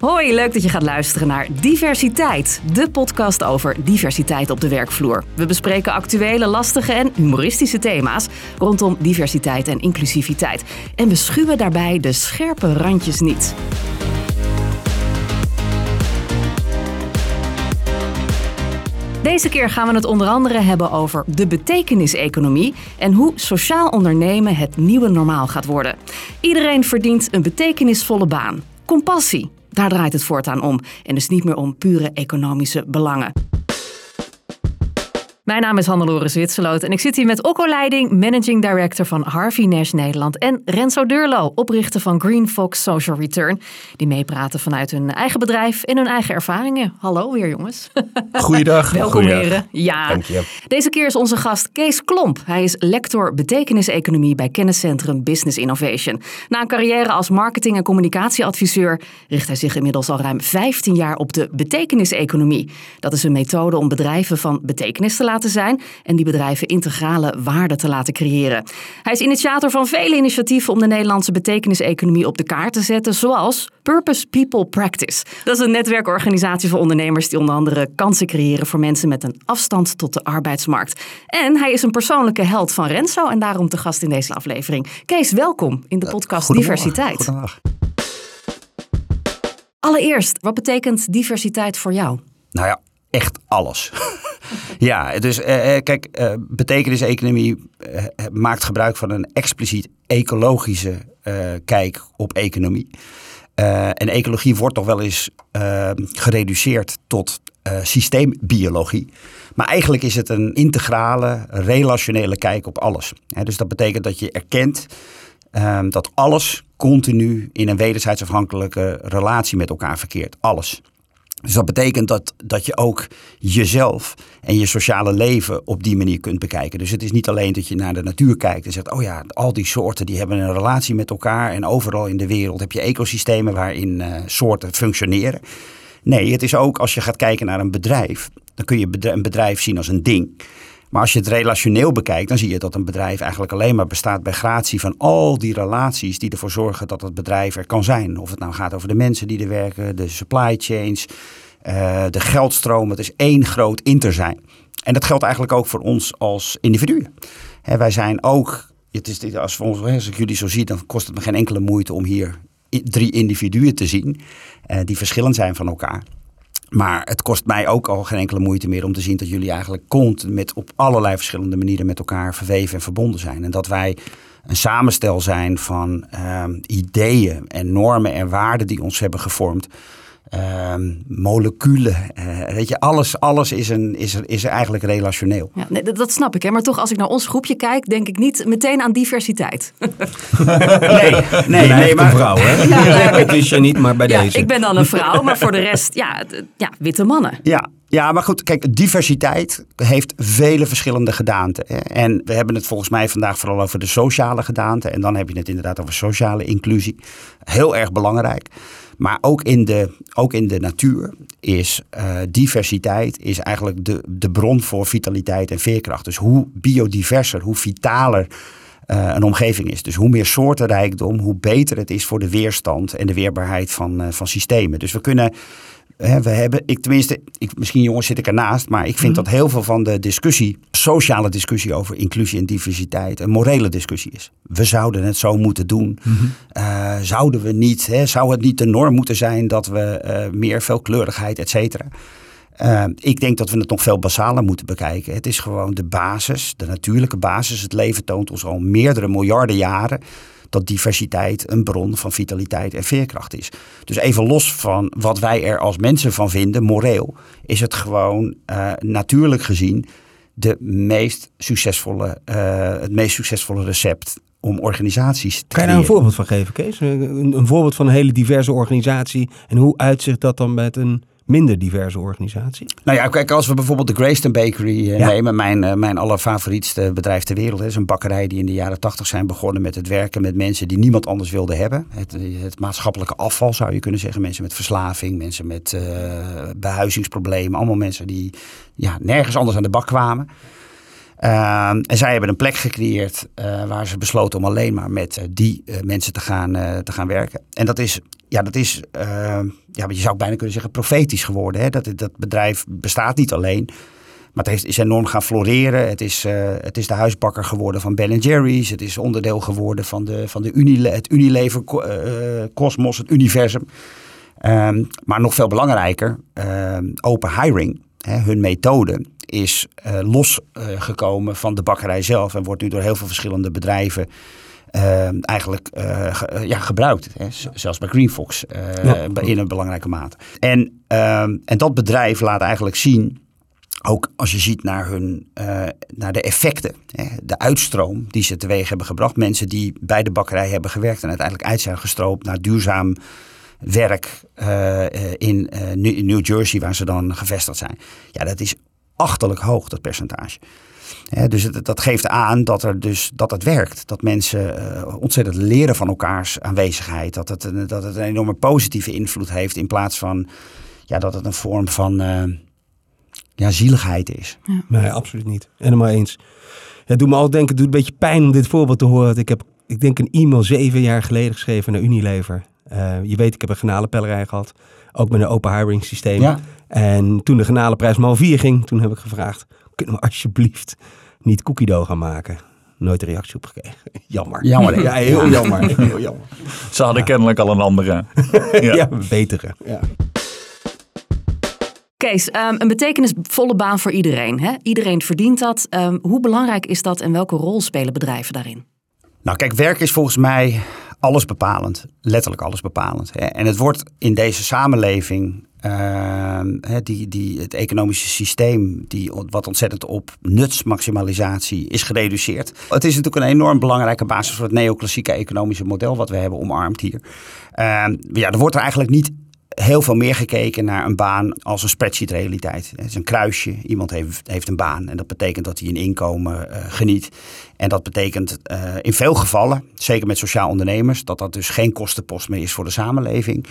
Hoi, leuk dat je gaat luisteren naar Diversiteit, de podcast over diversiteit op de werkvloer. We bespreken actuele, lastige en humoristische thema's rondom diversiteit en inclusiviteit. En we schuwen daarbij de scherpe randjes niet. Deze keer gaan we het onder andere hebben over de betekeniseconomie en hoe sociaal ondernemen het nieuwe normaal gaat worden. Iedereen verdient een betekenisvolle baan. Compassie, daar draait het voortaan om en dus niet meer om pure economische belangen. Mijn naam is Hannelore Zwitserloot en ik zit hier met Okko Leiding, Managing Director van Harvey Nash Nederland. En Renzo Durlo, oprichter van Green Fox Social Return. Die meepraten vanuit hun eigen bedrijf en hun eigen ervaringen. Hallo weer jongens. Goeiedag. Welkom heren. Ja. Dank je. Deze keer is onze gast Kees Klomp. Hij is lector betekeniseconomie bij kenniscentrum Business Innovation. Na een carrière als marketing- en communicatieadviseur richt hij zich inmiddels al ruim 15 jaar op de betekeniseconomie. Dat is een methode om bedrijven van betekenis te laten zijn en die bedrijven integrale waarde te laten creëren. Hij is initiator van vele initiatieven om de Nederlandse betekeniseconomie op de kaart te zetten, zoals Purpose People Practice. Dat is een netwerkorganisatie voor ondernemers die onder andere kansen creëren voor mensen met een afstand tot de arbeidsmarkt. En hij is een persoonlijke held van Renzo en daarom te gast in deze aflevering. Kees, welkom in de podcast Diversiteit. Allereerst, wat betekent diversiteit voor jou? Nou ja, echt alles. ja, dus kijk, uh, betekeniseconomie uh, maakt gebruik van een expliciet ecologische kijk op economie. en ecologie wordt toch wel eens gereduceerd tot systeembiologie. Maar eigenlijk is het een integrale, relationele kijk op alles. dus dat betekent dat je erkent ehm, dat alles continu in een wederzijds afhankelijke relatie met elkaar verkeert. Alles. Dus dat betekent dat, dat je ook jezelf en je sociale leven op die manier kunt bekijken. Dus het is niet alleen dat je naar de natuur kijkt en zegt: oh ja, al die soorten die hebben een relatie met elkaar. En overal in de wereld heb je ecosystemen waarin uh, soorten functioneren. Nee, het is ook als je gaat kijken naar een bedrijf, dan kun je een bedrijf zien als een ding. Maar als je het relationeel bekijkt, dan zie je dat een bedrijf eigenlijk alleen maar bestaat bij gratie van al die relaties die ervoor zorgen dat het bedrijf er kan zijn. Of het nou gaat over de mensen die er werken, de supply chains, uh, de geldstroom. Het is één groot inter zijn. En dat geldt eigenlijk ook voor ons als individuen. Hè, wij zijn ook, het is, als, we ons, als ik jullie zo zie, dan kost het me geen enkele moeite om hier drie individuen te zien uh, die verschillend zijn van elkaar. Maar het kost mij ook al geen enkele moeite meer om te zien dat jullie eigenlijk continu met op allerlei verschillende manieren met elkaar verweven en verbonden zijn. En dat wij een samenstel zijn van um, ideeën en normen en waarden die ons hebben gevormd. Um, moleculen, uh, weet je, alles, alles is, een, is, er, is er eigenlijk relationeel. Ja, nee, dat snap ik, hè? maar toch als ik naar ons groepje kijk, denk ik niet meteen aan diversiteit. nee, nee, nee, maar... een vrouw, hè? Ja, ja. Het is je niet, maar bij ja, deze. Ik ben dan een vrouw, maar voor de rest, ja, ja witte mannen. Ja, ja, maar goed, kijk, diversiteit heeft vele verschillende gedaanten. En we hebben het volgens mij vandaag vooral over de sociale gedaante. En dan heb je het inderdaad over sociale inclusie. Heel erg belangrijk. Maar ook in de, ook in de natuur is uh, diversiteit is eigenlijk de, de bron voor vitaliteit en veerkracht. Dus hoe biodiverser, hoe vitaler uh, een omgeving is. Dus hoe meer soortenrijkdom, hoe beter het is voor de weerstand en de weerbaarheid van, uh, van systemen. Dus we kunnen we hebben, ik tenminste, ik, misschien jongens zit ik ernaast, maar ik vind -hmm. dat heel veel van de discussie, sociale discussie over inclusie en diversiteit, een morele discussie is. We zouden het zo moeten doen. -hmm. uh, zouden we niet, hè, zou het niet de norm moeten zijn dat we uh, meer veelkleurigheid, et cetera. Uh, ik denk dat we het nog veel basaler moeten bekijken. Het is gewoon de basis, de natuurlijke basis. Het leven toont ons al meerdere miljarden jaren dat diversiteit een bron van vitaliteit en veerkracht is. Dus even los van wat wij er als mensen van vinden, moreel, is het gewoon uh, natuurlijk gezien de meest succesvolle, uh, het meest succesvolle recept om organisaties te Kan je daar een voorbeeld van geven, Kees? Een, een voorbeeld van een hele diverse organisatie en hoe uitzicht dat dan met een minder diverse organisatie? Nou ja, kijk, als we bijvoorbeeld de Grayston Bakery ja. nemen, mijn, uh, mijn allerfavorietste bedrijf ter wereld, is een bakkerij die in de jaren tachtig zijn begonnen met het werken met mensen die niemand anders wilde hebben. Het, het maatschappelijke afval zou je kunnen zeggen, mensen met verslaving, mensen met uh, behuizingsproblemen, allemaal mensen die ja, nergens anders aan de bak kwamen. Ehm, en zij hebben een plek gecreëerd uh, waar ze besloten om alleen maar met uh, die uh, mensen te gaan, te gaan werken. En dat is, ja, dat is ehm, ja, je zou bijna kunnen zeggen, profetisch geworden. Hè? Dat, dat bedrijf bestaat niet alleen. Maar het heeft, is enorm gaan floreren. Het is, het is de huisbakker geworden van Ben Jerry's. Het is onderdeel geworden van, de, van de Unile, het Unilever Cosmos, het universum. Um, maar nog veel belangrijker, open hiring, hè, hun methode is uh, losgekomen van de bakkerij zelf en wordt nu door heel veel verschillende bedrijven uh, eigenlijk ge, ja, gebruikt. Hè? Zelfs bij Greenfox ja. in een belangrijke mate. En, ehm, en dat bedrijf laat eigenlijk zien, ook als je ziet naar, hun, naar de effecten, hè? de uitstroom die ze teweeg hebben gebracht. Mensen die bij de bakkerij hebben gewerkt en uiteindelijk uit zijn gestroopt naar duurzaam werk in New Jersey, waar ze dan gevestigd zijn. Ja, dat is achterlijk hoog, dat percentage. dus het, dat geeft aan dat, er dus, dat het werkt. Dat mensen uh, ontzettend leren van elkaars aanwezigheid. Dat het, dat het een enorme positieve invloed heeft in plaats van ja, dat het een vorm van uh, ja, zieligheid is. Ja. Nee, absoluut niet. Helemaal eens. Het doet me al denken, het doet een beetje pijn om dit voorbeeld te horen. Ik heb, ik denk, een e-mail zeven jaar geleden geschreven naar Unilever. Uh, je weet, ik heb een genalenpellerij gehad. Ook met een open hiring systeem. Ja. En toen de genalenprijs mal 4 ging, toen heb ik gevraagd... kunnen we alsjeblieft niet cookie dough gaan maken? Nooit een reactie op gekregen. Jammer. Jammer. Ja, heel jammer. Heel jammer. Ze hadden ja. kennelijk al een andere. ja. ja, betere. Ja. Kees, um, een betekenisvolle baan voor iedereen. Hè? Iedereen verdient dat. Um, hoe belangrijk is dat en welke rol spelen bedrijven daarin? Nou, kijk, werk is volgens mij alles bepalend. Letterlijk alles bepalend. En het wordt in deze samenleving uh, die, die, het economische systeem, die, wat ontzettend op nutsmaximalisatie is gereduceerd. Het is natuurlijk een enorm belangrijke basis voor het neoclassieke economische model wat we hebben omarmd hier. Uh, ja, er wordt er eigenlijk niet heel veel meer gekeken naar een baan als een spreadsheet realiteit. Het is een kruisje. Iemand heeft, heeft een baan en dat betekent dat hij een inkomen uh, geniet. En dat betekent uh, in veel gevallen, zeker met sociaal ondernemers, dat dat dus geen kostenpost meer is voor de samenleving.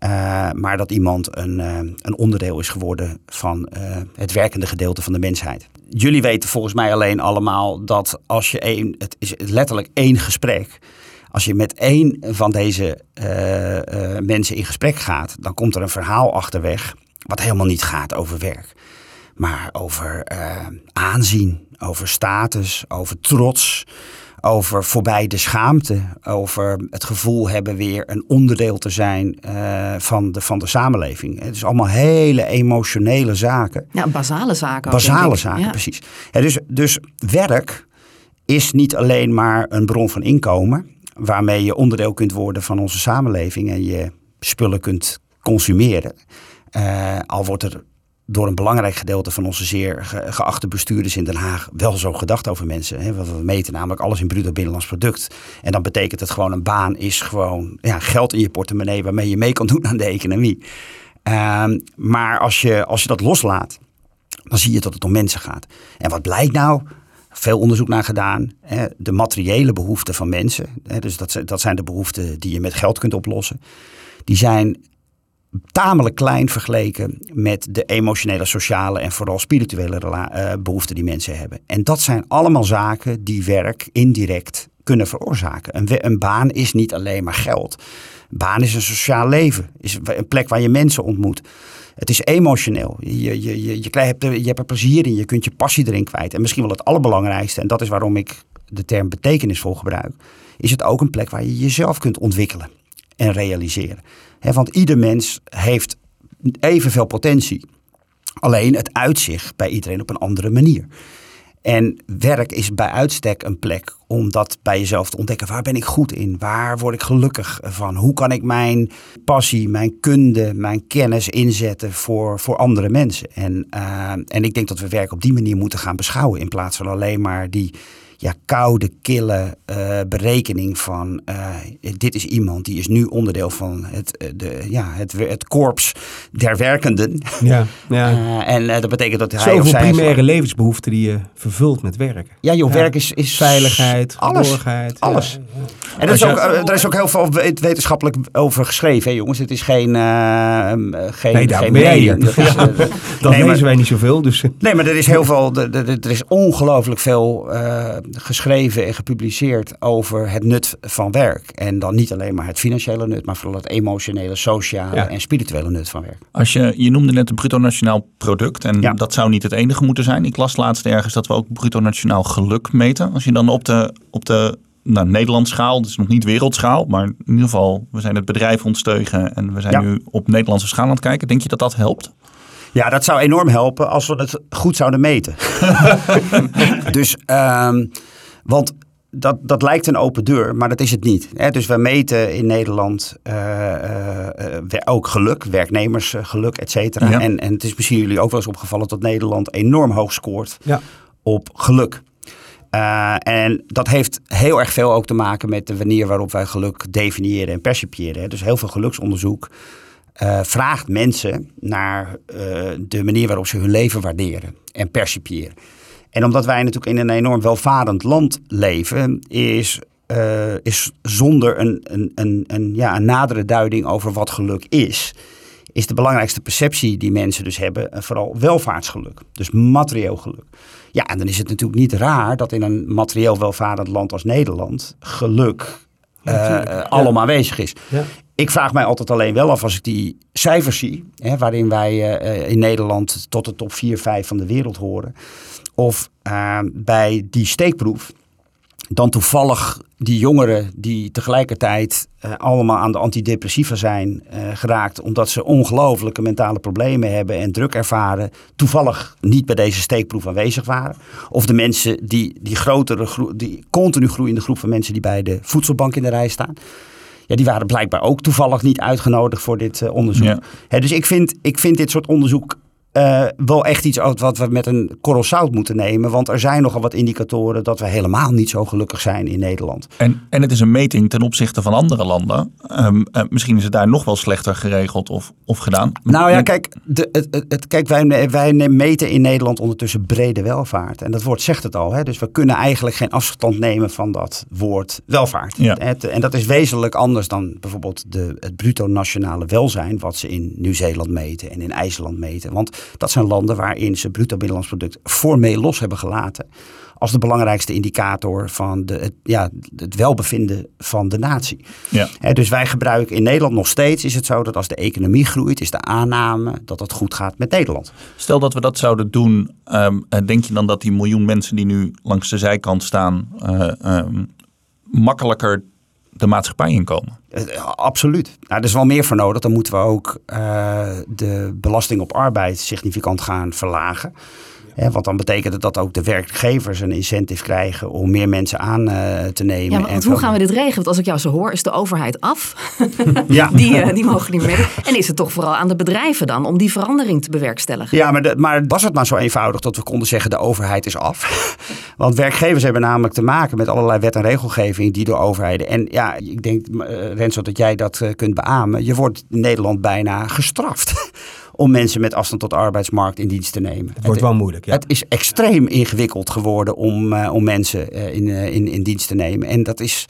Uh, maar dat iemand een, een onderdeel is geworden van het werkende gedeelte van de mensheid. Jullie weten volgens mij alleen allemaal dat als je één, het is letterlijk één gesprek. Als je met één van deze mensen in gesprek gaat, dan komt er een verhaal achterweg. Wat helemaal niet gaat over werk. Maar over aanzien, over status, over trots over voorbij de schaamte, over het gevoel hebben weer een onderdeel te zijn uh, van, de, van de samenleving. Het is allemaal hele emotionele zaken. Ja, basale zaken. Basale zaken, ja. precies. Ja, dus, dus werk is niet alleen maar een bron van inkomen, waarmee je onderdeel kunt worden van onze samenleving en je spullen kunt consumeren. Uh, al wordt er door een belangrijk gedeelte van onze zeer geachte bestuurders in Den Haag wel zo gedacht over mensen. Hè? We meten namelijk alles in bruto binnenlands product. En dan betekent het gewoon een baan is gewoon ja, geld in je portemonnee waarmee je mee kan doen aan de economie. Um, maar als je, als je dat loslaat, dan zie je dat het om mensen gaat. En wat blijkt nou? Veel onderzoek naar gedaan. Hè? De materiële behoeften van mensen, hè? dus dat, dat zijn de behoeften die je met geld kunt oplossen. Die zijn tamelijk klein vergeleken met de emotionele, sociale en vooral spirituele uh, behoeften die mensen hebben. En dat zijn allemaal zaken die werk indirect kunnen veroorzaken. Een, een baan is niet alleen maar geld. Een baan is een sociaal leven, is een plek waar je mensen ontmoet. Het is emotioneel. Je, je, je, je, je hebt er plezier in, je kunt je passie erin kwijt. En misschien wel het allerbelangrijkste, en dat is waarom ik de term betekenisvol gebruik, is het ook een plek waar je jezelf kunt ontwikkelen en realiseren. Want ieder mens heeft evenveel potentie. Alleen het uitzicht bij iedereen op een andere manier. En werk is bij uitstek een plek om dat bij jezelf te ontdekken. Waar ben ik goed in? Waar word ik gelukkig van? Hoe kan ik mijn passie, mijn kunde, mijn kennis inzetten voor, voor andere mensen? En, uh, en ik denk dat we werk op die manier moeten gaan beschouwen. In plaats van alleen maar die ja, koude, kille uh, berekening van uh, dit is iemand die is nu onderdeel van het, uh, de, ja, het, het korps der werkenden. Ja, ja. en dat betekent dat hij Zoveel of zij... primaire levensbehoeften die je vervult met werk. Ja, joh, werk is, is... Veiligheid, alles. Alles. Ja, ja. En er is, ook, er is ook heel veel wetenschappelijk over geschreven, hè, jongens. Het is geen... geen nee, daar geen ben jij medium. hier. Dat, is, dat nee, lezen maar, wij niet zoveel. Dus. Nee, maar er is heel veel... Er is ongelooflijk veel geschreven en gepubliceerd over het nut van werk. En dan niet alleen maar het financiële nut, maar vooral het emotionele, sociale ja. en spirituele nut van werk. Als je, je noemde net het bruto nationaal product en ja. dat zou niet het enige moeten zijn. Ik las laatst ergens dat we ook bruto nationaal geluk meten. Als je dan op de, op de nou, Nederlands schaal, dus nog niet wereldschaal, maar in ieder geval, we zijn het bedrijf ontsteugen en we zijn ja. nu op Nederlandse schaal aan het kijken. Denk je dat dat helpt? Ja, dat zou enorm helpen als we het goed zouden meten. dus, um, want dat, dat lijkt een open deur, maar dat is het niet. Hè? Dus we meten in Nederland uh, uh, ook geluk, werknemersgeluk, et cetera. Ja. En, en het is misschien jullie ook wel eens opgevallen dat Nederland enorm hoog scoort Ja. op geluk. Uh, en dat heeft heel erg veel ook te maken met de manier waarop wij geluk definiëren en percipiëren. Hè? Dus heel veel geluksonderzoek uh, vraagt mensen naar uh, de manier waarop ze hun leven waarderen en percipiëren. En omdat wij natuurlijk in een enorm welvarend land leven, is, uh, is zonder een, een, een, een, ja, een nadere duiding over wat geluk is, is de belangrijkste perceptie die mensen dus hebben vooral welvaartsgeluk. Dus materieel geluk. Ja, en dan is het natuurlijk niet raar dat in een materieel welvarend land als Nederland geluk uh, alom aanwezig is. Ja. Ik vraag mij altijd alleen wel af als ik die cijfers zie, hè, waarin wij uh, in Nederland tot de top 4, 5 van de wereld horen. Of uh, bij die steekproef dan toevallig die jongeren die tegelijkertijd allemaal aan de antidepressiva zijn geraakt, omdat ze ongelooflijke mentale problemen hebben en druk ervaren, toevallig niet bij deze steekproef aanwezig waren. Of de mensen die, die grotere, gro die continu groeiende groep van mensen die bij de voedselbank in de rij staan. Ja, die waren blijkbaar ook toevallig niet uitgenodigd voor dit uh, onderzoek. Ja. He, dus ik vind, ik vind dit soort onderzoek uh, wel echt iets wat we met een korrel zout moeten nemen. Want er zijn nogal wat indicatoren dat we helemaal niet zo gelukkig zijn in Nederland. En, en het is een meting ten opzichte van andere landen. Um, uh, misschien is het daar nog wel slechter geregeld of, of gedaan. Nou ja, kijk, de, het, het, het, kijk wij, wij meten in Nederland ondertussen brede welvaart. En dat woord zegt het al. Hè? Dus we kunnen eigenlijk geen afstand nemen van dat woord welvaart. Ja. Het, en dat is wezenlijk anders dan bijvoorbeeld de, het bruto nationale welzijn. Wat ze in Nieuw-Zeeland meten en in IJsland meten. Want dat zijn landen waarin ze bruto binnenlands product formeel los hebben gelaten. Als de belangrijkste indicator van de, het, ja, het welbevinden van de natie. Ja. He, dus wij gebruiken in Nederland nog steeds is het zo dat als de economie groeit, is de aanname dat het goed gaat met Nederland. Stel dat we dat zouden doen, um, denk je dan dat die miljoen mensen die nu langs de zijkant staan, uh, um, makkelijker de maatschappij inkomen? Uh, absoluut. Nou, er is wel meer voor nodig. Dan moeten we ook uh, de belasting op arbeid significant gaan verlagen. Ja, want dan betekent het dat ook de werkgevers een incentive krijgen om meer mensen aan uh, te nemen. Ja, maar en hoe gaan we dit regelen? Want als ik jou zo hoor, is de overheid af. ja. die, uh, die mogen niet meer. En is het toch vooral aan de bedrijven dan om die verandering te bewerkstelligen? Ja, maar, de, maar was het nou zo eenvoudig dat we konden zeggen de overheid is af? Want werkgevers hebben namelijk te maken met allerlei wet en regelgeving die door overheden. En ja, ik denk, uh, Renzo, dat jij dat kunt beamen. Je wordt in Nederland bijna gestraft om mensen met afstand tot de arbeidsmarkt in dienst te nemen. Het wordt wel moeilijk, ja. Het is extreem ingewikkeld geworden om, uh, om mensen uh, in, uh, in, in dienst te nemen. En dat is,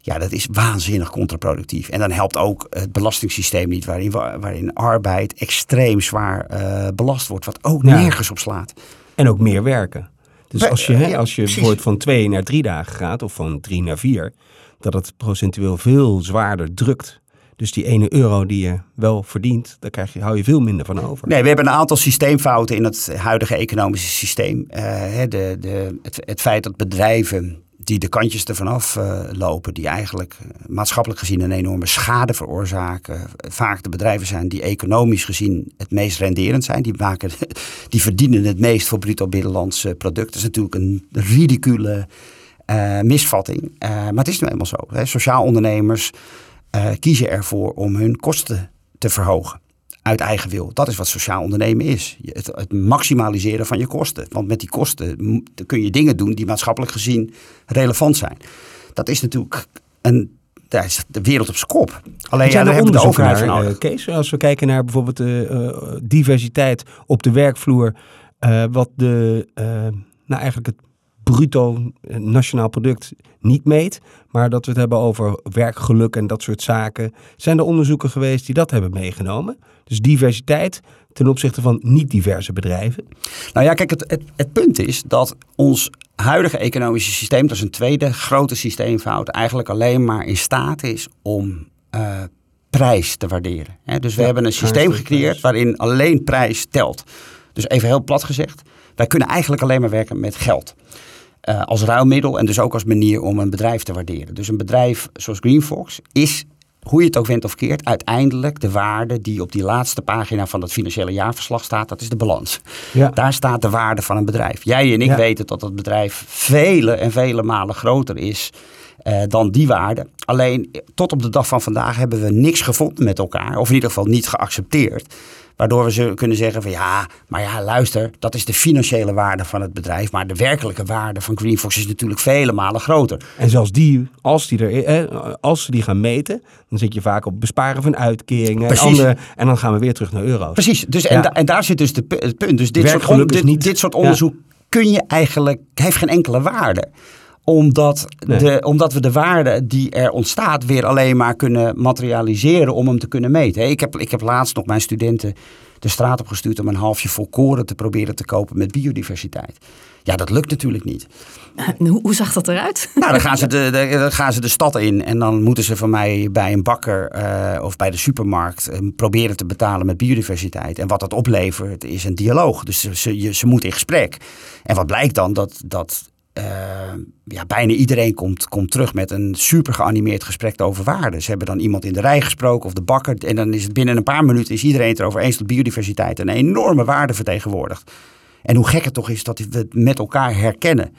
ja, dat is waanzinnig contraproductief. En dan helpt ook het belastingssysteem niet, waarin, waarin arbeid extreem zwaar belast wordt, wat ook Ja. nergens op slaat. En ook meer werken. Dus als je, hè, als je bijvoorbeeld van twee naar drie dagen gaat, of van drie naar vier, dat het procentueel veel zwaarder drukt. Dus die ene euro die je wel verdient, daar krijg je, hou je veel minder van over. Nee, we hebben een aantal systeemfouten in het huidige economische systeem. Hè, de, de, het, feit dat bedrijven die de kantjes ervan af uh, lopen, die eigenlijk uh, maatschappelijk gezien een enorme schade veroorzaken, vaak de bedrijven zijn die economisch gezien het meest renderend zijn. Die, maken, die verdienen het meest voor bruto binnenlands product. Dat is natuurlijk een ridicule misvatting. Maar het is nu eenmaal zo. Hè. Sociaal ondernemers uh, kiezen ervoor om hun kosten te verhogen. uit eigen wil. Dat is wat sociaal ondernemen is. Het, het, maximaliseren van je kosten. Want met die kosten kun je dingen doen die maatschappelijk gezien relevant zijn. Dat is natuurlijk een, daar is de wereld op zijn kop. Alleen ja, daar hebben de naar, van. Kees, als we kijken naar bijvoorbeeld de uh, diversiteit op de werkvloer. Uh, wat de, nou eigenlijk het bruto nationaal product niet meet, maar dat we het hebben over werkgeluk en dat soort zaken. Zijn er onderzoeken geweest die dat hebben meegenomen? Dus diversiteit ten opzichte van niet-diverse bedrijven? Nou ja, kijk, het, het, het, punt is dat ons huidige economische systeem, dat is een tweede grote systeemfout, eigenlijk alleen maar in staat is om uh, prijs te waarderen. Dus we hebben een systeem gecreëerd waarin alleen prijs telt. Dus even heel plat gezegd, wij kunnen eigenlijk alleen maar werken met geld. Uh, als ruilmiddel en dus ook als manier om een bedrijf te waarderen. Dus een bedrijf zoals GreenFox is, hoe je het ook went of keert, uiteindelijk de waarde die op die laatste pagina van het financiële jaarverslag staat, dat is de balans. Ja. Daar staat de waarde van een bedrijf. Jij en ik weten dat dat bedrijf vele en vele malen groter is uh, dan die waarde. Alleen tot op de dag van vandaag hebben we niks gevonden met elkaar, of in ieder geval niet geaccepteerd Waardoor we ze kunnen zeggen van ja, maar ja, luister, dat is de financiële waarde van het bedrijf. Maar de werkelijke waarde van Greenfox is natuurlijk vele malen groter. En zelfs die, als, die er, eh, als ze die gaan meten, dan zit je vaak op besparen van uitkeringen en andere. En dan gaan we weer terug naar euro's. Precies, dus, en, en daar zit dus de, het punt. Dus dit, soort, dit, dit soort onderzoek kun je eigenlijk, heeft geen enkele waarde omdat, de, omdat we de waarde die er ontstaat weer alleen maar kunnen materialiseren om hem te kunnen meten. Ik heb, ik heb laatst nog mijn studenten de straat op gestuurd om een halfje volkoren te proberen te kopen met biodiversiteit. Ja, dat lukt natuurlijk niet. Hoe, hoe zag dat eruit? Nou, dan gaan, ze de, dan gaan ze de stad in en dan moeten ze van mij bij een bakker uh, of bij de supermarkt uh, proberen te betalen met biodiversiteit. En wat dat oplevert is een dialoog. Dus ze, ze, ze moeten in gesprek. En wat blijkt dan? Dat, dat uh, ja, bijna iedereen komt, komt terug met een super geanimeerd gesprek over waarden. Ze hebben dan iemand in de rij gesproken of de bakker. En dan is het binnen een paar minuten is iedereen het erover eens dat biodiversiteit een enorme waarde vertegenwoordigt. En hoe gek het toch is dat we het met elkaar herkennen.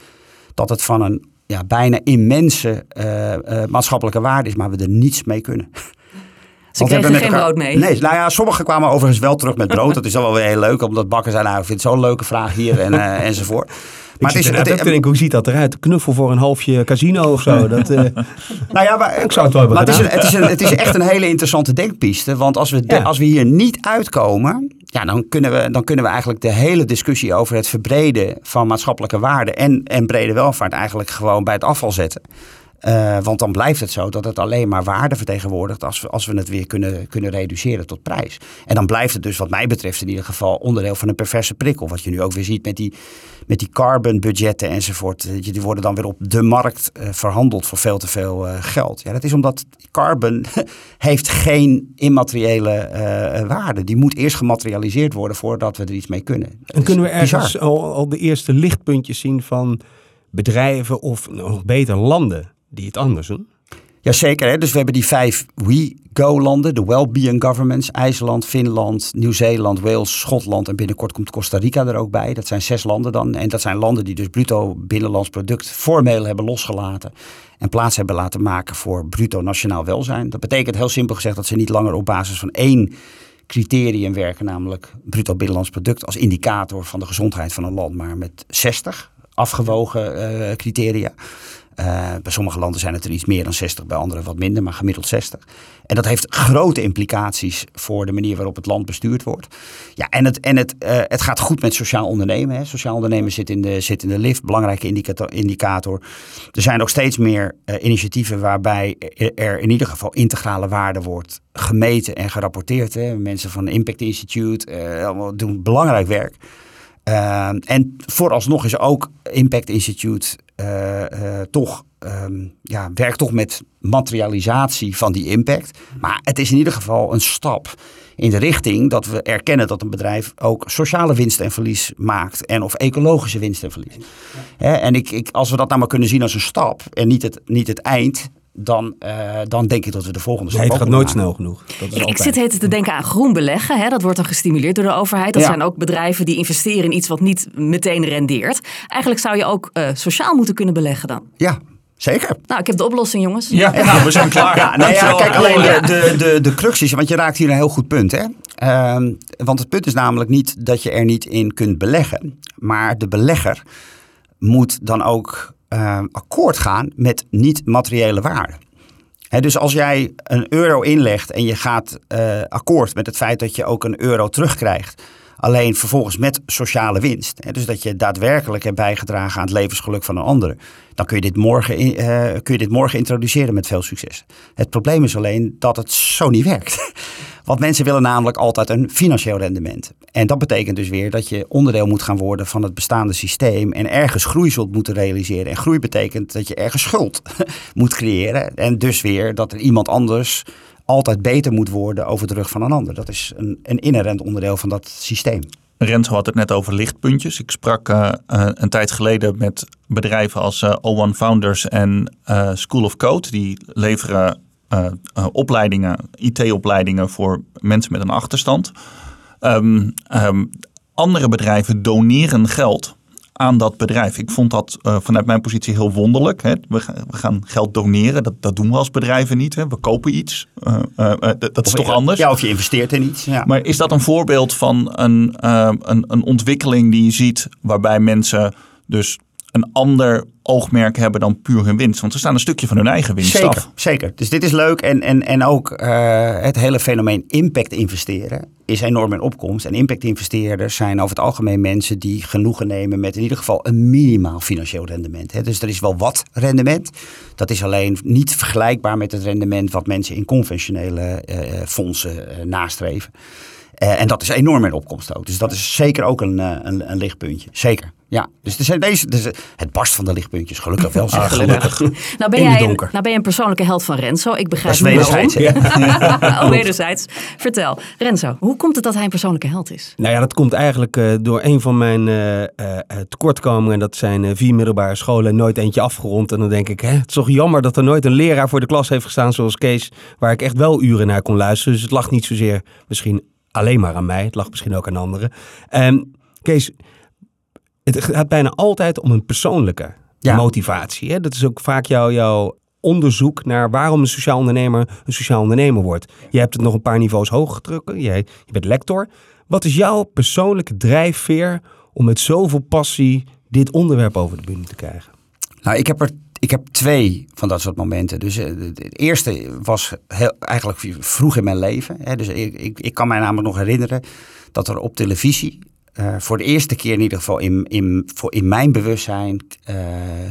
Dat het van een ja, bijna immense uh, uh, maatschappelijke waarde is, maar we er niets mee kunnen. Ze kregen geen elkaar... brood mee. Nee, nou ja, sommigen kwamen overigens wel terug met brood. dat is dan wel weer heel leuk, omdat bakken zijn, nou, ik vind het zo'n leuke vraag hier en, enzovoort. Maar het is, het, denk, hoe ziet dat eruit? Knuffel voor een halfje casino of zo? Dat, uh, nou ja, maar, ik zou het wel maar het is, het, is het is echt een hele interessante denkpiste. Want als we, als we hier niet uitkomen, ja, dan, kunnen we, dan kunnen we eigenlijk de hele discussie over het verbreden van maatschappelijke waarden en, en brede welvaart eigenlijk gewoon bij het afval zetten. Uh, want dan blijft het zo dat het alleen maar waarde vertegenwoordigt als we, als we het weer kunnen, kunnen reduceren tot prijs. En dan blijft het dus wat mij betreft in ieder geval onderdeel van een perverse prikkel. Wat je nu ook weer ziet met die, met die carbon budgetten enzovoort. Die worden dan weer op de markt uh, verhandeld voor veel te veel uh, geld. Ja, dat is omdat carbon heeft geen immateriële waarde. Die moet eerst gematerialiseerd worden voordat we er iets mee kunnen. en kunnen we ergens al, al de eerste lichtpuntjes zien van bedrijven of nog beter landen die het anders doen? Jazeker, hè? dus we hebben die vijf We-Go-landen, de Wellbeing Governments, IJsland, Finland, Nieuw-Zeeland, Wales, Schotland en binnenkort komt Costa Rica er ook bij. Dat zijn zes landen dan. En dat zijn landen die dus bruto binnenlands product formeel hebben losgelaten en plaats hebben laten maken voor bruto nationaal welzijn. Dat betekent heel simpel gezegd dat ze niet langer op basis van één criterium werken, namelijk bruto binnenlands product als indicator van de gezondheid van een land, maar met 60 afgewogen uh, criteria. Uh, bij sommige landen zijn het er iets meer dan 60, bij anderen wat minder, maar gemiddeld 60. En dat heeft grote implicaties voor de manier waarop het land bestuurd wordt. Ja, en het, en het, uh, het gaat goed met sociaal ondernemen. Hè. Sociaal ondernemen zit in de, zit in de lift, belangrijke indicator, indicator. Er zijn ook steeds meer uh, initiatieven waarbij er in ieder geval integrale waarde wordt gemeten en gerapporteerd. Hè. Mensen van Impact Institute doen belangrijk werk. Uh, en vooralsnog is ook Impact Institute uh, uh, toch, um, ja, werkt toch met materialisatie van die impact. Maar het is in ieder geval een stap in de richting dat we erkennen dat een bedrijf ook sociale winst en verlies maakt. En of ecologische winst en verlies. Ja. en ik, ik, als we dat nou maar kunnen zien als een stap en niet het, niet het eind dan, uh, dan denk ik dat we de volgende stap nee, Het gaat nooit snel genoeg. Dat is ik zit heet te denken aan groen beleggen. Hè? Dat wordt dan gestimuleerd door de overheid. Dat ja. zijn ook bedrijven die investeren in iets wat niet meteen rendeert. Eigenlijk zou je ook uh, sociaal moeten kunnen beleggen dan. Ja, Zeker. Nou, ik heb de oplossing, jongens. Ja, nou, we zijn klaar. Ja, nee, ja, kijk, alleen de, de, de, de crux is, want je raakt hier een heel goed punt. Hè? Ehm, want het punt is namelijk niet dat je er niet in kunt beleggen. Maar de belegger moet dan ook uh, akkoord gaan met niet-materiële waarden. dus als jij een euro inlegt en je gaat uh, akkoord met het feit dat je ook een euro terugkrijgt, alleen vervolgens met sociale winst, dus dat je daadwerkelijk hebt bijgedragen aan het levensgeluk van een ander, dan kun je dit morgen, uh, kun je dit morgen introduceren met veel succes. Het probleem is alleen dat het zo niet werkt. Want mensen willen namelijk altijd een financieel rendement. En dat betekent dus weer dat je onderdeel moet gaan worden van het bestaande systeem en ergens groei zult moeten realiseren. En groei betekent dat je ergens schuld moet creëren. En dus weer dat er iemand anders altijd beter moet worden over de rug van een ander. Dat is een, een inherent onderdeel van dat systeem. Rens had het net over lichtpuntjes. Ik sprak uh, een tijd geleden met bedrijven als uh, O1 Founders en School of Code. Die leveren opleidingen, IT-opleidingen voor mensen met een achterstand. Um, um, andere bedrijven doneren geld aan dat bedrijf. Ik vond dat uh, vanuit mijn positie heel wonderlijk. Hè. We, we, gaan geld doneren, dat, dat doen we als bedrijven niet. Hè. We kopen iets, uh, uh, dat is toch anders? Ja, of je investeert in iets. Ja. Maar is dat een voorbeeld van een, een, een ontwikkeling die je ziet waarbij mensen dus een ander oogmerk hebben dan puur hun winst. Want ze staan een stukje van hun eigen winst zeker, af. Zeker, dus dit is leuk. En, en, en ook uh, het hele fenomeen impact investeren is enorm in opkomst. En impact investeerders zijn over het algemeen mensen die genoegen nemen met in ieder geval een minimaal financieel rendement. Hè. Dus er is wel wat rendement. Dat is alleen niet vergelijkbaar met het rendement wat mensen in conventionele uh, fondsen uh, nastreven. en dat is enorm in opkomst ook. Dus dat is zeker ook een, een, een lichtpuntje. Zeker. Ja, dus, er zijn deze, dus het barst van de lichtpuntjes, gelukkig wel. Ah, gelukkig. nou, ben jij een, nou ben je een persoonlijke held van Renzo. Ik begrijp dat is wederzijds. Ja. oh, wederzijds. Vertel, Renzo, hoe komt het dat hij een persoonlijke held is? Nou ja, dat komt eigenlijk uh, door een van mijn uh, uh, tekortkomingen. Dat zijn vier middelbare scholen, nooit eentje afgerond. En dan denk ik, hè, het is toch jammer dat er nooit een leraar voor de klas heeft gestaan zoals Kees. Waar ik echt wel uren naar kon luisteren. Dus het lag niet zozeer misschien alleen maar aan mij. Het lag misschien ook aan anderen. En Kees het gaat bijna altijd om een persoonlijke motivatie. Hè? Dat is ook vaak jouw, jouw onderzoek naar waarom een sociaal ondernemer een sociaal ondernemer wordt. Je hebt het nog een paar niveaus hoger gedrukt. Je, je bent lector. Wat is jouw persoonlijke drijfveer om met zoveel passie dit onderwerp over de bühne te krijgen? Nou, ik heb er ik heb twee van dat soort momenten. Dus het eh, eerste was heel, eigenlijk vroeg in mijn leven. Dus ik, ik, ik kan mij namelijk nog herinneren dat er op televisie uh, voor de eerste keer in ieder geval in, in, voor in mijn bewustzijn uh,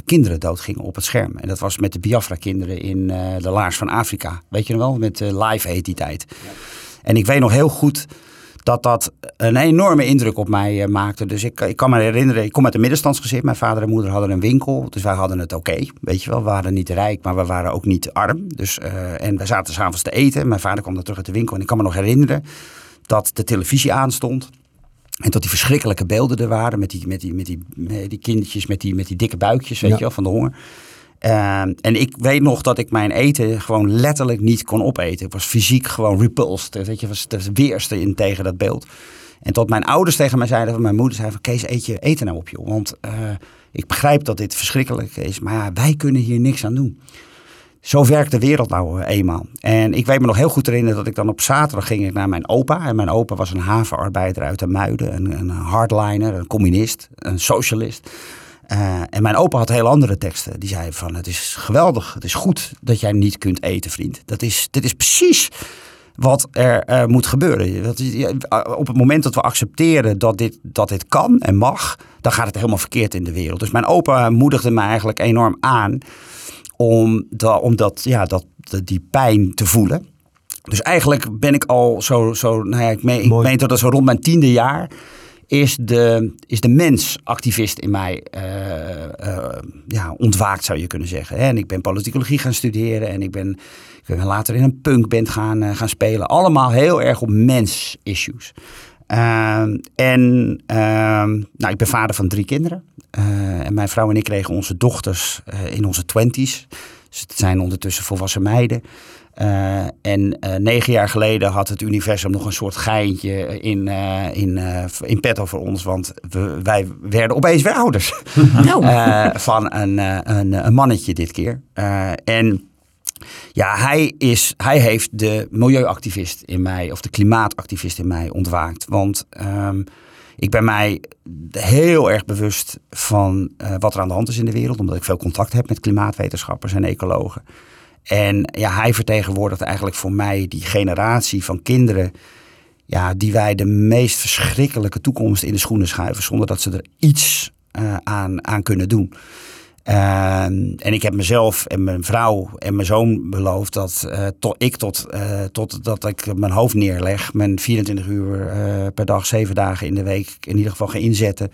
kinderen doodgingen op het scherm. En dat was met de Biafra-kinderen in uh, de Laars van Afrika. Weet je nog wel? Met live heet die tijd. En ik weet nog heel goed dat dat een enorme indruk op mij maakte. Dus ik, ik kan me herinneren, ik kom uit een middenstandsgezin. Mijn vader en moeder hadden een winkel. Dus wij hadden het oké, weet je wel. We waren niet rijk, maar we waren ook niet arm. Dus, en we zaten s'avonds te eten. Mijn vader kwam dan terug uit de winkel. En ik kan me nog herinneren dat de televisie aanstond. En tot die verschrikkelijke beelden er waren met die, met die, met die, met die kindertjes met die, met die dikke buikjes, weet je wel, van de honger. Uh, en ik weet nog dat ik mijn eten gewoon letterlijk niet kon opeten. Ik was fysiek gewoon repulsed. Weet je, was de weerste in tegen dat beeld. En tot mijn ouders tegen mij zeiden, van mijn moeder zei van Kees, eet je eten nou op joh. Want uh, ik begrijp dat dit verschrikkelijk is, maar ja, wij kunnen hier niks aan doen. Zo werkt de wereld nou eh, eenmaal. En ik weet me nog heel goed herinneren dat ik dan op zaterdag ging ik naar mijn opa. En mijn opa was een havenarbeider uit de Muiden. Een, een hardliner, een communist, een socialist. Uh, en mijn opa had heel andere teksten. Die zei van het is geweldig, het is goed dat jij niet kunt eten vriend. Dat is, dit is precies wat er moet gebeuren. Dat, op het moment dat we accepteren dat dit, dat dit kan en mag, dan gaat het helemaal verkeerd in de wereld. Dus mijn opa moedigde me eigenlijk enorm aan om, da, om dat, ja, dat, die pijn te voelen. Dus eigenlijk ben ik al zo, zo nou ja, ik, meen, ik meen dat zo rond mijn tiende jaar is de, is de mensactivist in mij uh, uh, ja, ontwaakt, zou je kunnen zeggen. En ik ben politicologie gaan studeren en ik ben, ik ben later in een punkband gaan, uh, gaan spelen. Allemaal heel erg op mens-issues. Ehm, en ehm, nou, ik ben vader van drie kinderen. En mijn vrouw en ik kregen onze dochters in onze twenties. Dus het zijn ondertussen volwassen meiden. Uh, en uh, negen jaar geleden had het universum nog een soort geintje in, uh, in, in petto voor ons. Want we, wij werden opeens weer ouders. Oh. van een, een, een, mannetje dit keer. en ja, hij, is, hij heeft de milieuactivist in mij, of de klimaatactivist in mij ontwaakt. Want um, ik ben mij heel erg bewust van wat er aan de hand is in de wereld. Omdat ik veel contact heb met klimaatwetenschappers en ecologen. En ja, hij vertegenwoordigt eigenlijk voor mij die generatie van kinderen. Ja, die wij de meest verschrikkelijke toekomst in de schoenen schuiven. Zonder dat ze er iets uh, aan, aan kunnen doen. Uh, en ik heb mezelf en mijn vrouw en mijn zoon beloofd dat tot, ik tot, uh, tot dat ik mijn hoofd neerleg, mijn 24 uur per dag, zeven dagen in de week in ieder geval ga inzetten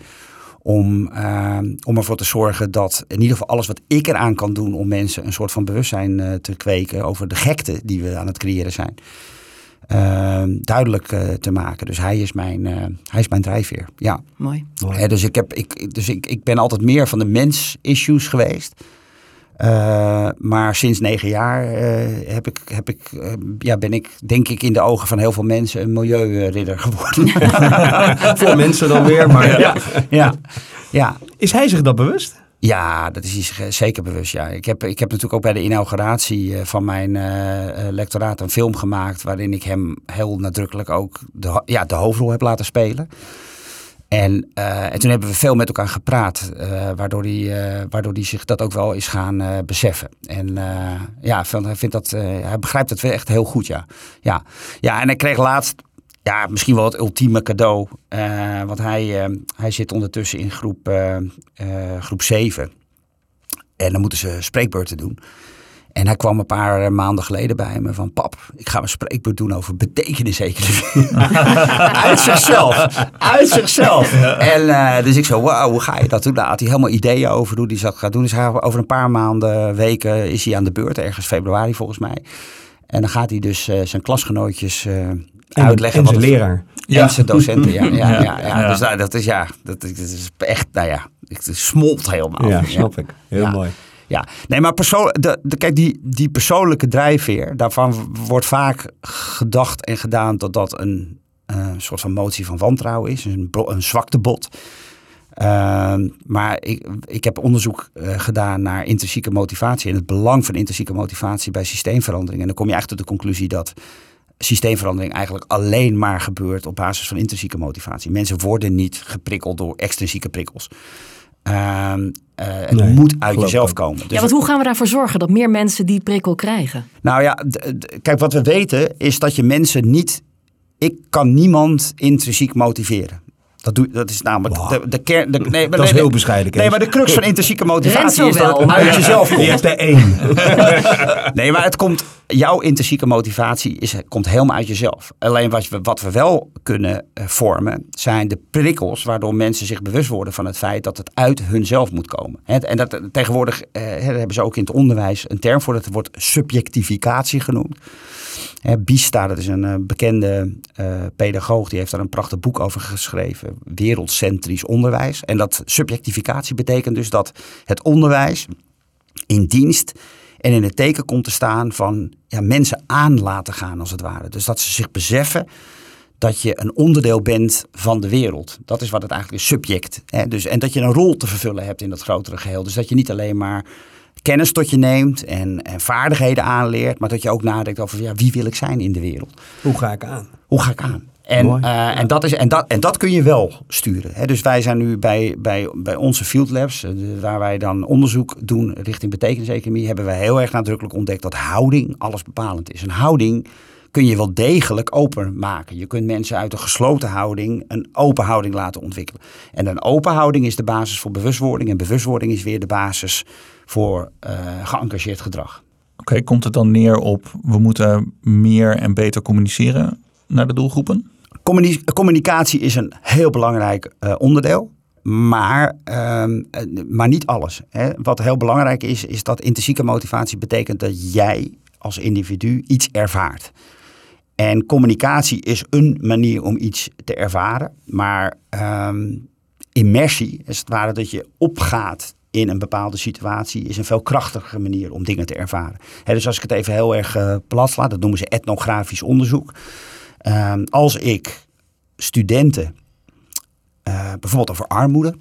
om, uh, om ervoor te zorgen dat in ieder geval alles wat ik eraan kan doen om mensen een soort van bewustzijn te kweken over de gekte die we aan het creëren zijn. Uh, duidelijk uh, te maken. Dus hij is mijn, hij is mijn drijfveer. Ja. Mooi. Mooi. dus ik, heb, ik, dus ik, ik ben altijd meer van de mens-issues geweest. Uh, maar sinds negen jaar uh, heb ik, heb ik, uh, ja, ben ik, denk ik, in de ogen van heel veel mensen een milieuridder geworden. Voor mensen dan weer, maar ja. ja. ja. Is hij zich dat bewust? Ja, dat is hij zeker bewust. Ja. Ik, heb, ik heb natuurlijk ook bij de inauguratie van mijn lectoraat een film gemaakt. waarin ik hem heel nadrukkelijk ook de, ja, de hoofdrol heb laten spelen. En, en toen hebben we veel met elkaar gepraat, waardoor, hij, waardoor zich dat ook wel is gaan beseffen. En ja, hij, vindt dat, hij begrijpt het echt heel goed, ja. ja. Ja, en hij kreeg laatst ja, misschien wel het ultieme cadeau. want hij, hij zit ondertussen in groep, groep 7. En dan moeten ze spreekbeurten doen. En hij kwam een paar maanden geleden bij me van... pap, ik ga een spreekbeurt doen over betekeniseconomie. uit zichzelf. Uit zichzelf. En uh, dus ik zo, wauw, hoe ga je dat doen? Daar had hij helemaal ideeën over hoe hij dat gaat doen. Dus hij, over een paar maanden, weken is hij aan de beurt. Ergens februari volgens mij. En dan gaat hij dus uh, zijn klasgenootjes uitleggen. En zijn wat leraar. Ja. En zijn docenten, ja. ja, ja, ja, ja. Dus nou, dat is ja, dat is echt, nou ja, het smolt helemaal. Ja, snap ik. Heel mooi. Ja, nee, maar persoon, de, de, kijk, die, die persoonlijke drijfveer, daarvan wordt vaak gedacht en gedaan dat dat een uh, soort van motie van wantrouwen is, een, een zwaktebod. Uh, maar ik, ik heb onderzoek uh, gedaan naar intrinsieke motivatie en het belang van intrinsieke motivatie bij systeemverandering. En dan kom je eigenlijk tot de conclusie dat systeemverandering eigenlijk alleen maar gebeurt op basis van intrinsieke motivatie. Mensen worden niet geprikkeld door extrinsieke prikkels. Uh, uh, het nee, moet uit jezelf komen. Dus ja, want hoe gaan we daarvoor zorgen dat meer mensen die prikkel krijgen? Nou ja, kijk, wat we weten is dat je mensen niet. Ik kan niemand intrinsiek motiveren. Dat, doe, dat is namelijk wow. de, de kern. De, nee, dat is heel bescheiden. Nee, maar de crux van intrinsieke motivatie is dat het uit jezelf komt. Je hebt er één. nee, maar het komt. Jouw intrinsieke motivatie is, komt helemaal uit jezelf. Alleen wat we, wat we wel kunnen vormen, zijn de prikkels waardoor mensen zich bewust worden van het feit dat het uit hunzelf moet komen. En dat tegenwoordig eh, hebben ze ook in het onderwijs een term voor, dat wordt subjectificatie genoemd. Bista, dat is een uh, bekende uh, pedagoog, die heeft daar een prachtig boek over geschreven. Wereldcentrisch onderwijs. En dat subjectificatie betekent dus dat het onderwijs in dienst en in het teken komt te staan van ja, mensen aan laten gaan als het ware. Dus dat ze zich beseffen dat je een onderdeel bent van de wereld. Dat is wat het eigenlijk is, subject. Hè? Dus, en dat je een rol te vervullen hebt in dat grotere geheel. Dus dat je niet alleen maar kennis tot je neemt en, en, vaardigheden aanleert, maar dat je ook nadenkt over ja, wie wil ik zijn in de wereld. Hoe ga ik aan? Hoe ga ik aan? En, uh, en, dat is, en, dat, en dat kun je wel sturen. Hè. Dus wij zijn nu bij, bij, bij onze field labs, uh, waar wij dan onderzoek doen richting betekeniseconomie, hebben wij heel erg nadrukkelijk ontdekt dat houding alles bepalend is. Een houding kun je wel degelijk open maken. Je kunt mensen uit een gesloten houding een open houding laten ontwikkelen. En een open houding is de basis voor bewustwording. En bewustwording is weer de basis voor uh, geëngageerd gedrag. Oké, okay, komt het dan neer op we moeten meer en beter communiceren naar de doelgroepen? communicatie is een heel belangrijk uh, onderdeel. Maar, uh, maar niet alles. Hè. Wat heel belangrijk is, is dat intrinsieke motivatie betekent dat jij als individu iets ervaart. En communicatie is een manier om iets te ervaren. Maar um, immersie is het ware dat je opgaat in een bepaalde situatie is een veel krachtiger manier om dingen te ervaren. dus als ik het even heel erg uh, plat sla, dat noemen ze etnografisch onderzoek. Ehm, als ik studenten uh, bijvoorbeeld over armoede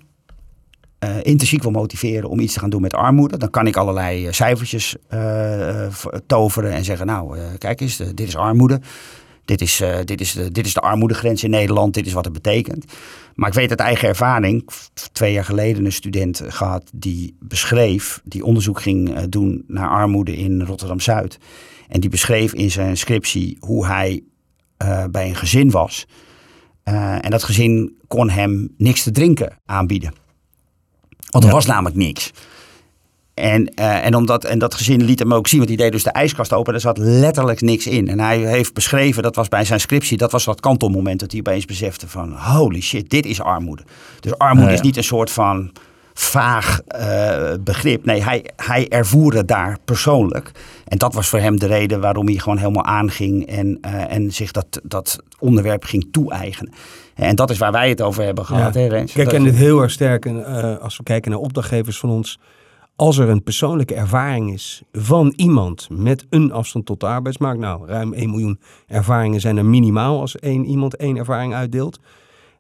uh, intrinsiek wil motiveren om iets te gaan doen met armoede, dan kan ik allerlei cijfertjes toveren en zeggen, nou, kijk eens, dit is armoede. Dit is, uh, dit, is de, dit is de armoedegrens in Nederland, dit is wat het betekent. Maar ik weet uit eigen ervaring, twee jaar geleden een student gehad die beschreef, die onderzoek ging uh, doen naar armoede in Rotterdam-Zuid. En die beschreef in zijn scriptie hoe hij uh, bij een gezin was. en dat gezin kon hem niks te drinken aanbieden. Want er ja. was namelijk niks. En, uh, en, omdat, en dat gezin liet hem ook zien, want die deed dus de ijskast open. Er zat letterlijk niks in. En hij heeft beschreven, dat was bij zijn scriptie, dat was dat kantelmoment dat hij opeens besefte van holy shit, dit is armoede. Dus armoede ja. is niet een soort van vaag uh, begrip. Nee, hij, hij ervoer het daar persoonlijk. En dat was voor hem de reden waarom hij gewoon helemaal aanging en, uh, en zich dat, dat onderwerp ging toe-eigenen. En dat is waar wij het over hebben gehad, ja. hè Rens? Ik ken het heel erg sterk. En, uh, als we kijken naar opdrachtgevers van ons als er een persoonlijke ervaring is van iemand met een afstand tot de arbeidsmarkt, nou ruim 1 miljoen ervaringen zijn er minimaal als één iemand één ervaring uitdeelt,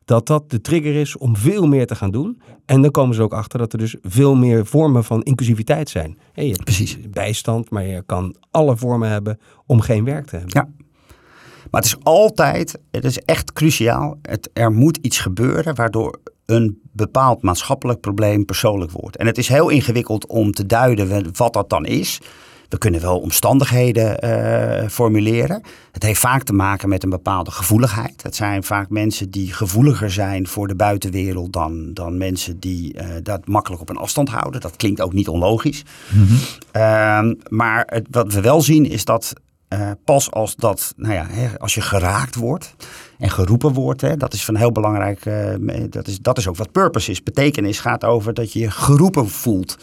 dat dat de trigger is om veel meer te gaan doen. En dan komen ze ook achter dat er dus veel meer vormen van inclusiviteit zijn. Hey, je hebt Precies. bijstand, maar je kan alle vormen hebben om geen werk te hebben. Ja. Maar het is altijd, het is echt cruciaal, het, er moet iets gebeuren waardoor een bepaald maatschappelijk probleem persoonlijk wordt. En het is heel ingewikkeld om te duiden wat dat dan is. We kunnen wel omstandigheden uh, formuleren. Het heeft vaak te maken met een bepaalde gevoeligheid. Het zijn vaak mensen die gevoeliger zijn voor de buitenwereld dan, dan mensen die uh, dat makkelijk op een afstand houden. Dat klinkt ook niet onlogisch. Mm -hmm. uh, maar het, wat we wel zien is dat uh, pas als dat, nou ja, hè, als je geraakt wordt en geroepen wordt, hè, dat is van heel belangrijk. Uh, dat, is, dat is ook wat purpose is. Betekenis gaat over dat je je geroepen voelt.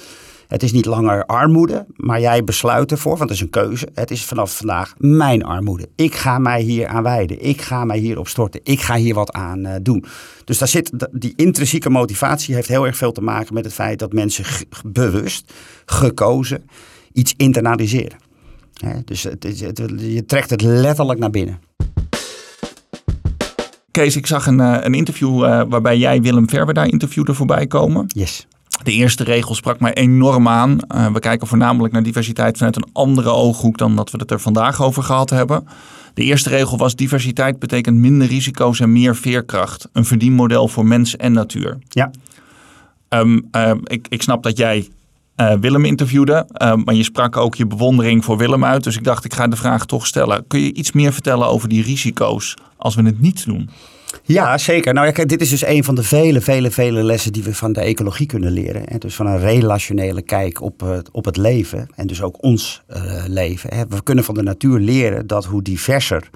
Het is niet langer armoede, maar jij besluit ervoor, want het is een keuze. Het is vanaf vandaag mijn armoede. Ik ga mij hier aan wijden. Ik ga mij hierop storten. Ik ga hier wat aan uh, doen. Dus daar zit die intrinsieke motivatie heeft heel erg veel te maken met het feit dat mensen bewust, gekozen, iets internaliseren. He, dus het, het, het, je trekt het letterlijk naar binnen. Kees, ik zag een, een interview uh, waarbij jij Willem Verwer daar interviewde voorbij komen. Yes. De eerste regel sprak mij enorm aan. Uh, we kijken voornamelijk naar diversiteit vanuit een andere ooghoek dan dat we het er vandaag over gehad hebben. De eerste regel was diversiteit betekent minder risico's en meer veerkracht. Een verdienmodel voor mens en natuur. Ja. Um, uh, ik, ik snap dat jij uh, Willem interviewde. Uh, maar je sprak ook je bewondering voor Willem uit. Dus ik dacht, ik ga de vraag toch stellen. Kun je iets meer vertellen over die risico's als we het niet doen? Ja, zeker. Nou, ja, dit is dus een van de vele, vele, vele lessen die we van de ecologie kunnen leren. Hè? Dus van een relationele kijk op het, op het leven en dus ook ons uh, leven. Hè? We kunnen van de natuur leren dat hoe diverser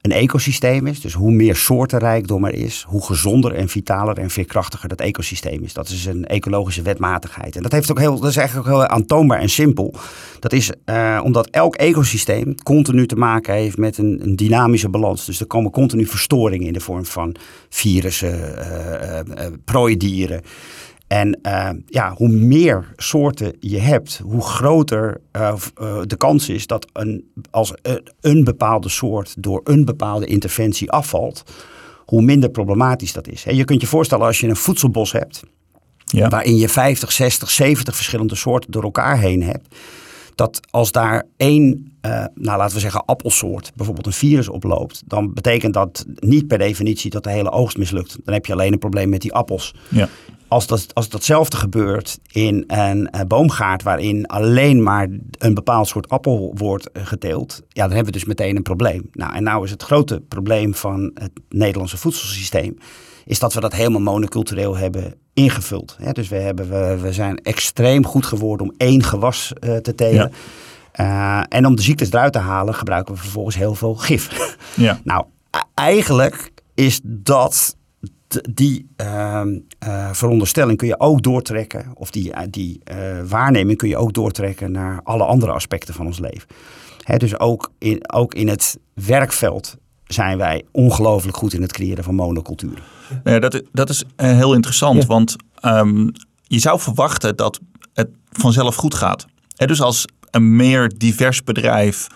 een ecosysteem is. Dus hoe meer soortenrijkdom er is, hoe gezonder en vitaler en veerkrachtiger dat ecosysteem is. Dat is een ecologische wetmatigheid. En dat, heeft ook heel, dat is eigenlijk ook heel aantoonbaar en simpel. Dat is uh, omdat elk ecosysteem continu te maken heeft met een, een, dynamische balans. Dus er komen continu verstoringen in de vorm van virussen, uh, uh, prooidieren. En uh, ja, hoe meer soorten je hebt, hoe groter uh, uh, de kans is dat een, als een bepaalde soort door een bepaalde interventie afvalt, hoe minder problematisch dat is. Je kunt je voorstellen als je een voedselbos hebt, ja. waarin je 50, 60, 70 verschillende soorten door elkaar heen hebt, dat als daar één, uh, nou laten we zeggen appelsoort, bijvoorbeeld een virus oploopt, dan betekent dat niet per definitie dat de hele oogst mislukt. Dan heb je alleen een probleem met die appels. Ja. Als, dat, als datzelfde gebeurt in een uh, boomgaard waarin alleen maar een bepaald soort appel wordt geteeld, ja, dan hebben we dus meteen een probleem. Nou, en nou is het grote probleem van het Nederlandse voedselsysteem, is dat we dat helemaal monocultureel hebben ingevuld. Dus we, hebben, we, we zijn extreem goed geworden om één gewas uh, te telen. Ja. Uh, en om de ziektes eruit te halen gebruiken we vervolgens heel veel gif. Ja. nou, eigenlijk is dat die uh, uh, veronderstelling kun je ook doortrekken, of die, die waarneming kun je ook doortrekken naar alle andere aspecten van ons leven. Hè, dus ook in, ook in het werkveld zijn wij ongelooflijk goed in het creëren van monoculturen. Ja, dat, dat is heel interessant, ja. want um, je zou verwachten dat het vanzelf goed gaat. dus als een meer divers bedrijf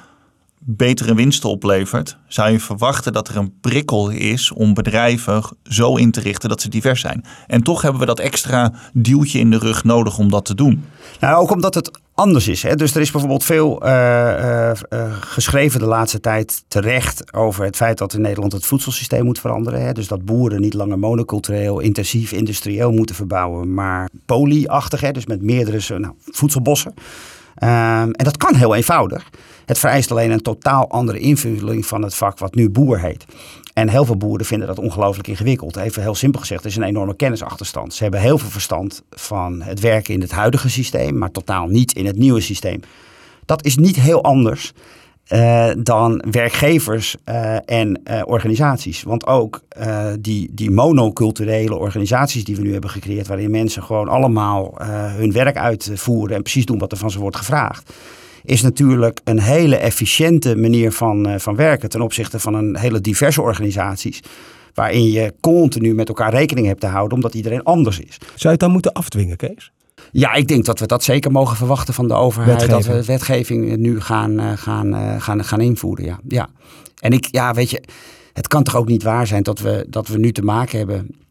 betere winsten oplevert, zou je verwachten dat er een prikkel is om bedrijven zo in te richten dat ze divers zijn. En toch hebben we dat extra duwtje in de rug nodig om dat te doen. Nou, ook omdat het anders is. Hè? Dus er is bijvoorbeeld veel uh, uh, geschreven de laatste tijd terecht over het feit dat in Nederland het voedselsysteem moet veranderen. Hè? Dus dat boeren niet langer monocultureel, intensief, industrieel moeten verbouwen, maar polyachtig, hè? dus met meerdere nou, voedselbossen. Um, en dat kan heel eenvoudig. Het vereist alleen een totaal andere invulling van het vak wat nu boer heet. En heel veel boeren vinden dat ongelooflijk ingewikkeld. Even heel simpel gezegd, er is een enorme kennisachterstand. Ze hebben heel veel verstand van het werken in het huidige systeem, maar totaal niet in het nieuwe systeem. Dat is niet heel anders uh, dan werkgevers uh, en uh, organisaties. Want ook die, die monoculturele organisaties die we nu hebben gecreëerd, waarin mensen gewoon allemaal hun werk uitvoeren en precies doen wat er van ze wordt gevraagd is natuurlijk een hele efficiënte manier van, uh, van werken ten opzichte van een hele diverse organisaties. Waarin je continu met elkaar rekening hebt te houden, omdat iedereen anders is. Zou je het dan moeten afdwingen, Kees? Ja, ik denk dat we dat zeker mogen verwachten van de overheid. Wetgeving. Dat we wetgeving nu gaan, uh, gaan, gaan, gaan invoeren. Ja. ja. En ik, ja, weet je, het kan toch ook niet waar zijn dat we, dat we nu te maken hebben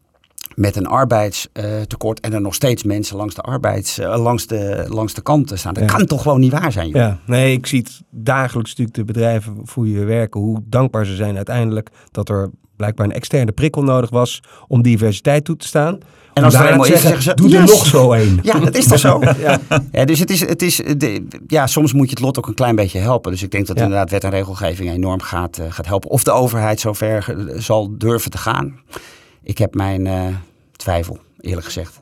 met een arbeidstekort en er nog steeds mensen langs de, arbeids, uh, langs de, langs de kanten staan. Dat kan toch gewoon niet waar zijn? Joh? Ja, nee, ik zie het dagelijks natuurlijk de bedrijven voor je werken, hoe dankbaar ze zijn uiteindelijk dat er blijkbaar een externe prikkel nodig was om diversiteit toe te staan. En als er helemaal is, zeggen ze, doe er nog zo een. Ja, dat is toch zo? ja. ja. dus het is, het is de, ja, soms moet je het lot ook een klein beetje helpen. Dus ik denk dat inderdaad wet en regelgeving enorm gaat, uh, gaat helpen. Of de overheid zover zal durven te gaan. Ik heb mijn uh, twijfel, eerlijk gezegd.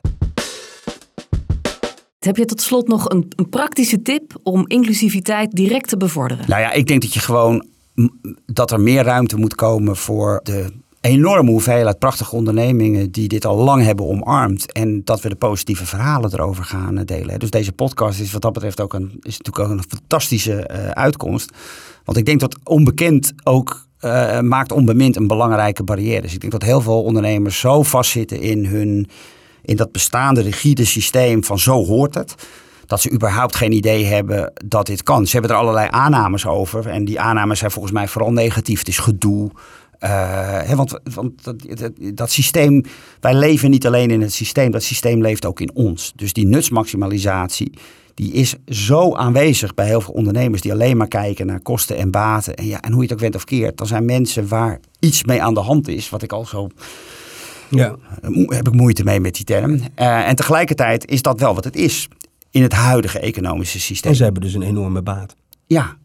Heb je tot slot nog een, een, praktische tip om inclusiviteit direct te bevorderen? Nou ja, ik denk dat je gewoon dat er meer ruimte moet komen voor de enorme hoeveelheid prachtige ondernemingen die dit al lang hebben omarmd. En dat we de positieve verhalen erover gaan eh, delen. Dus deze podcast is wat dat betreft ook een, is natuurlijk ook een fantastische uh, uitkomst. Want ik denk dat onbekend ook uh, maakt onbemind een belangrijke barrière. Dus ik denk dat heel veel ondernemers zo vastzitten in, hun, in dat bestaande rigide systeem van zo hoort het. Dat ze überhaupt geen idee hebben dat dit kan. Ze hebben er allerlei aannames over. En die aannames zijn volgens mij vooral negatief. Het is gedoe. Uh, hè, want want dat, dat, systeem, wij leven niet alleen in het systeem, dat systeem leeft ook in ons. Dus die nutsmaximalisatie, die is zo aanwezig bij heel veel ondernemers die alleen maar kijken naar kosten en baten. En, ja, en hoe je het ook went of keert, dan zijn mensen waar iets mee aan de hand is, wat ik al zo. Ja. Eh, heb ik moeite mee met die term. Uh, en tegelijkertijd is dat wel wat het is in het huidige economische systeem. En ze hebben dus een enorme baat. Ja,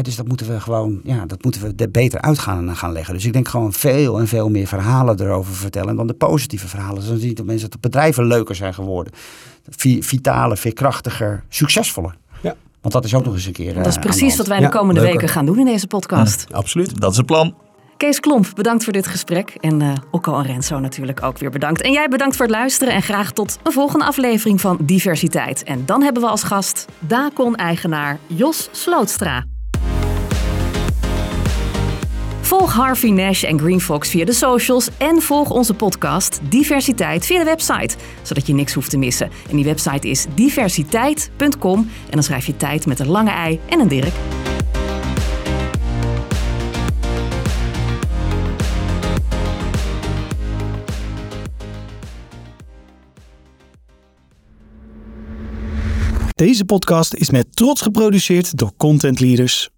dus dat moeten we gewoon, ja, dat moeten we beter uit gaan, gaan leggen. Dus ik denk gewoon veel en veel meer verhalen erover vertellen dan de positieve verhalen. Dan zie je dat mensen dat bedrijven leuker zijn geworden. Vitaler, veerkrachtiger, succesvoller. Ja. Want dat is ook nog eens een keer. Dat is eh, precies wat wij de komende weken gaan doen in deze podcast. absoluut. Dat is het plan. Kees Klomp, bedankt voor dit gesprek. En uh, Okko en Renzo natuurlijk ook weer bedankt. En jij bedankt voor het luisteren. En graag tot een volgende aflevering van Diversiteit. En dan hebben we als gast Dacon-eigenaar Jos Slootstra. Volg Harvey Nash en Green Fox via de socials en volg onze podcast Diversiteit via de website, zodat je niks hoeft te missen. En die website is diversiteit.com en dan schrijf je tijd met een lange ei en een dirk. Deze podcast is met trots geproduceerd door Content Leaders.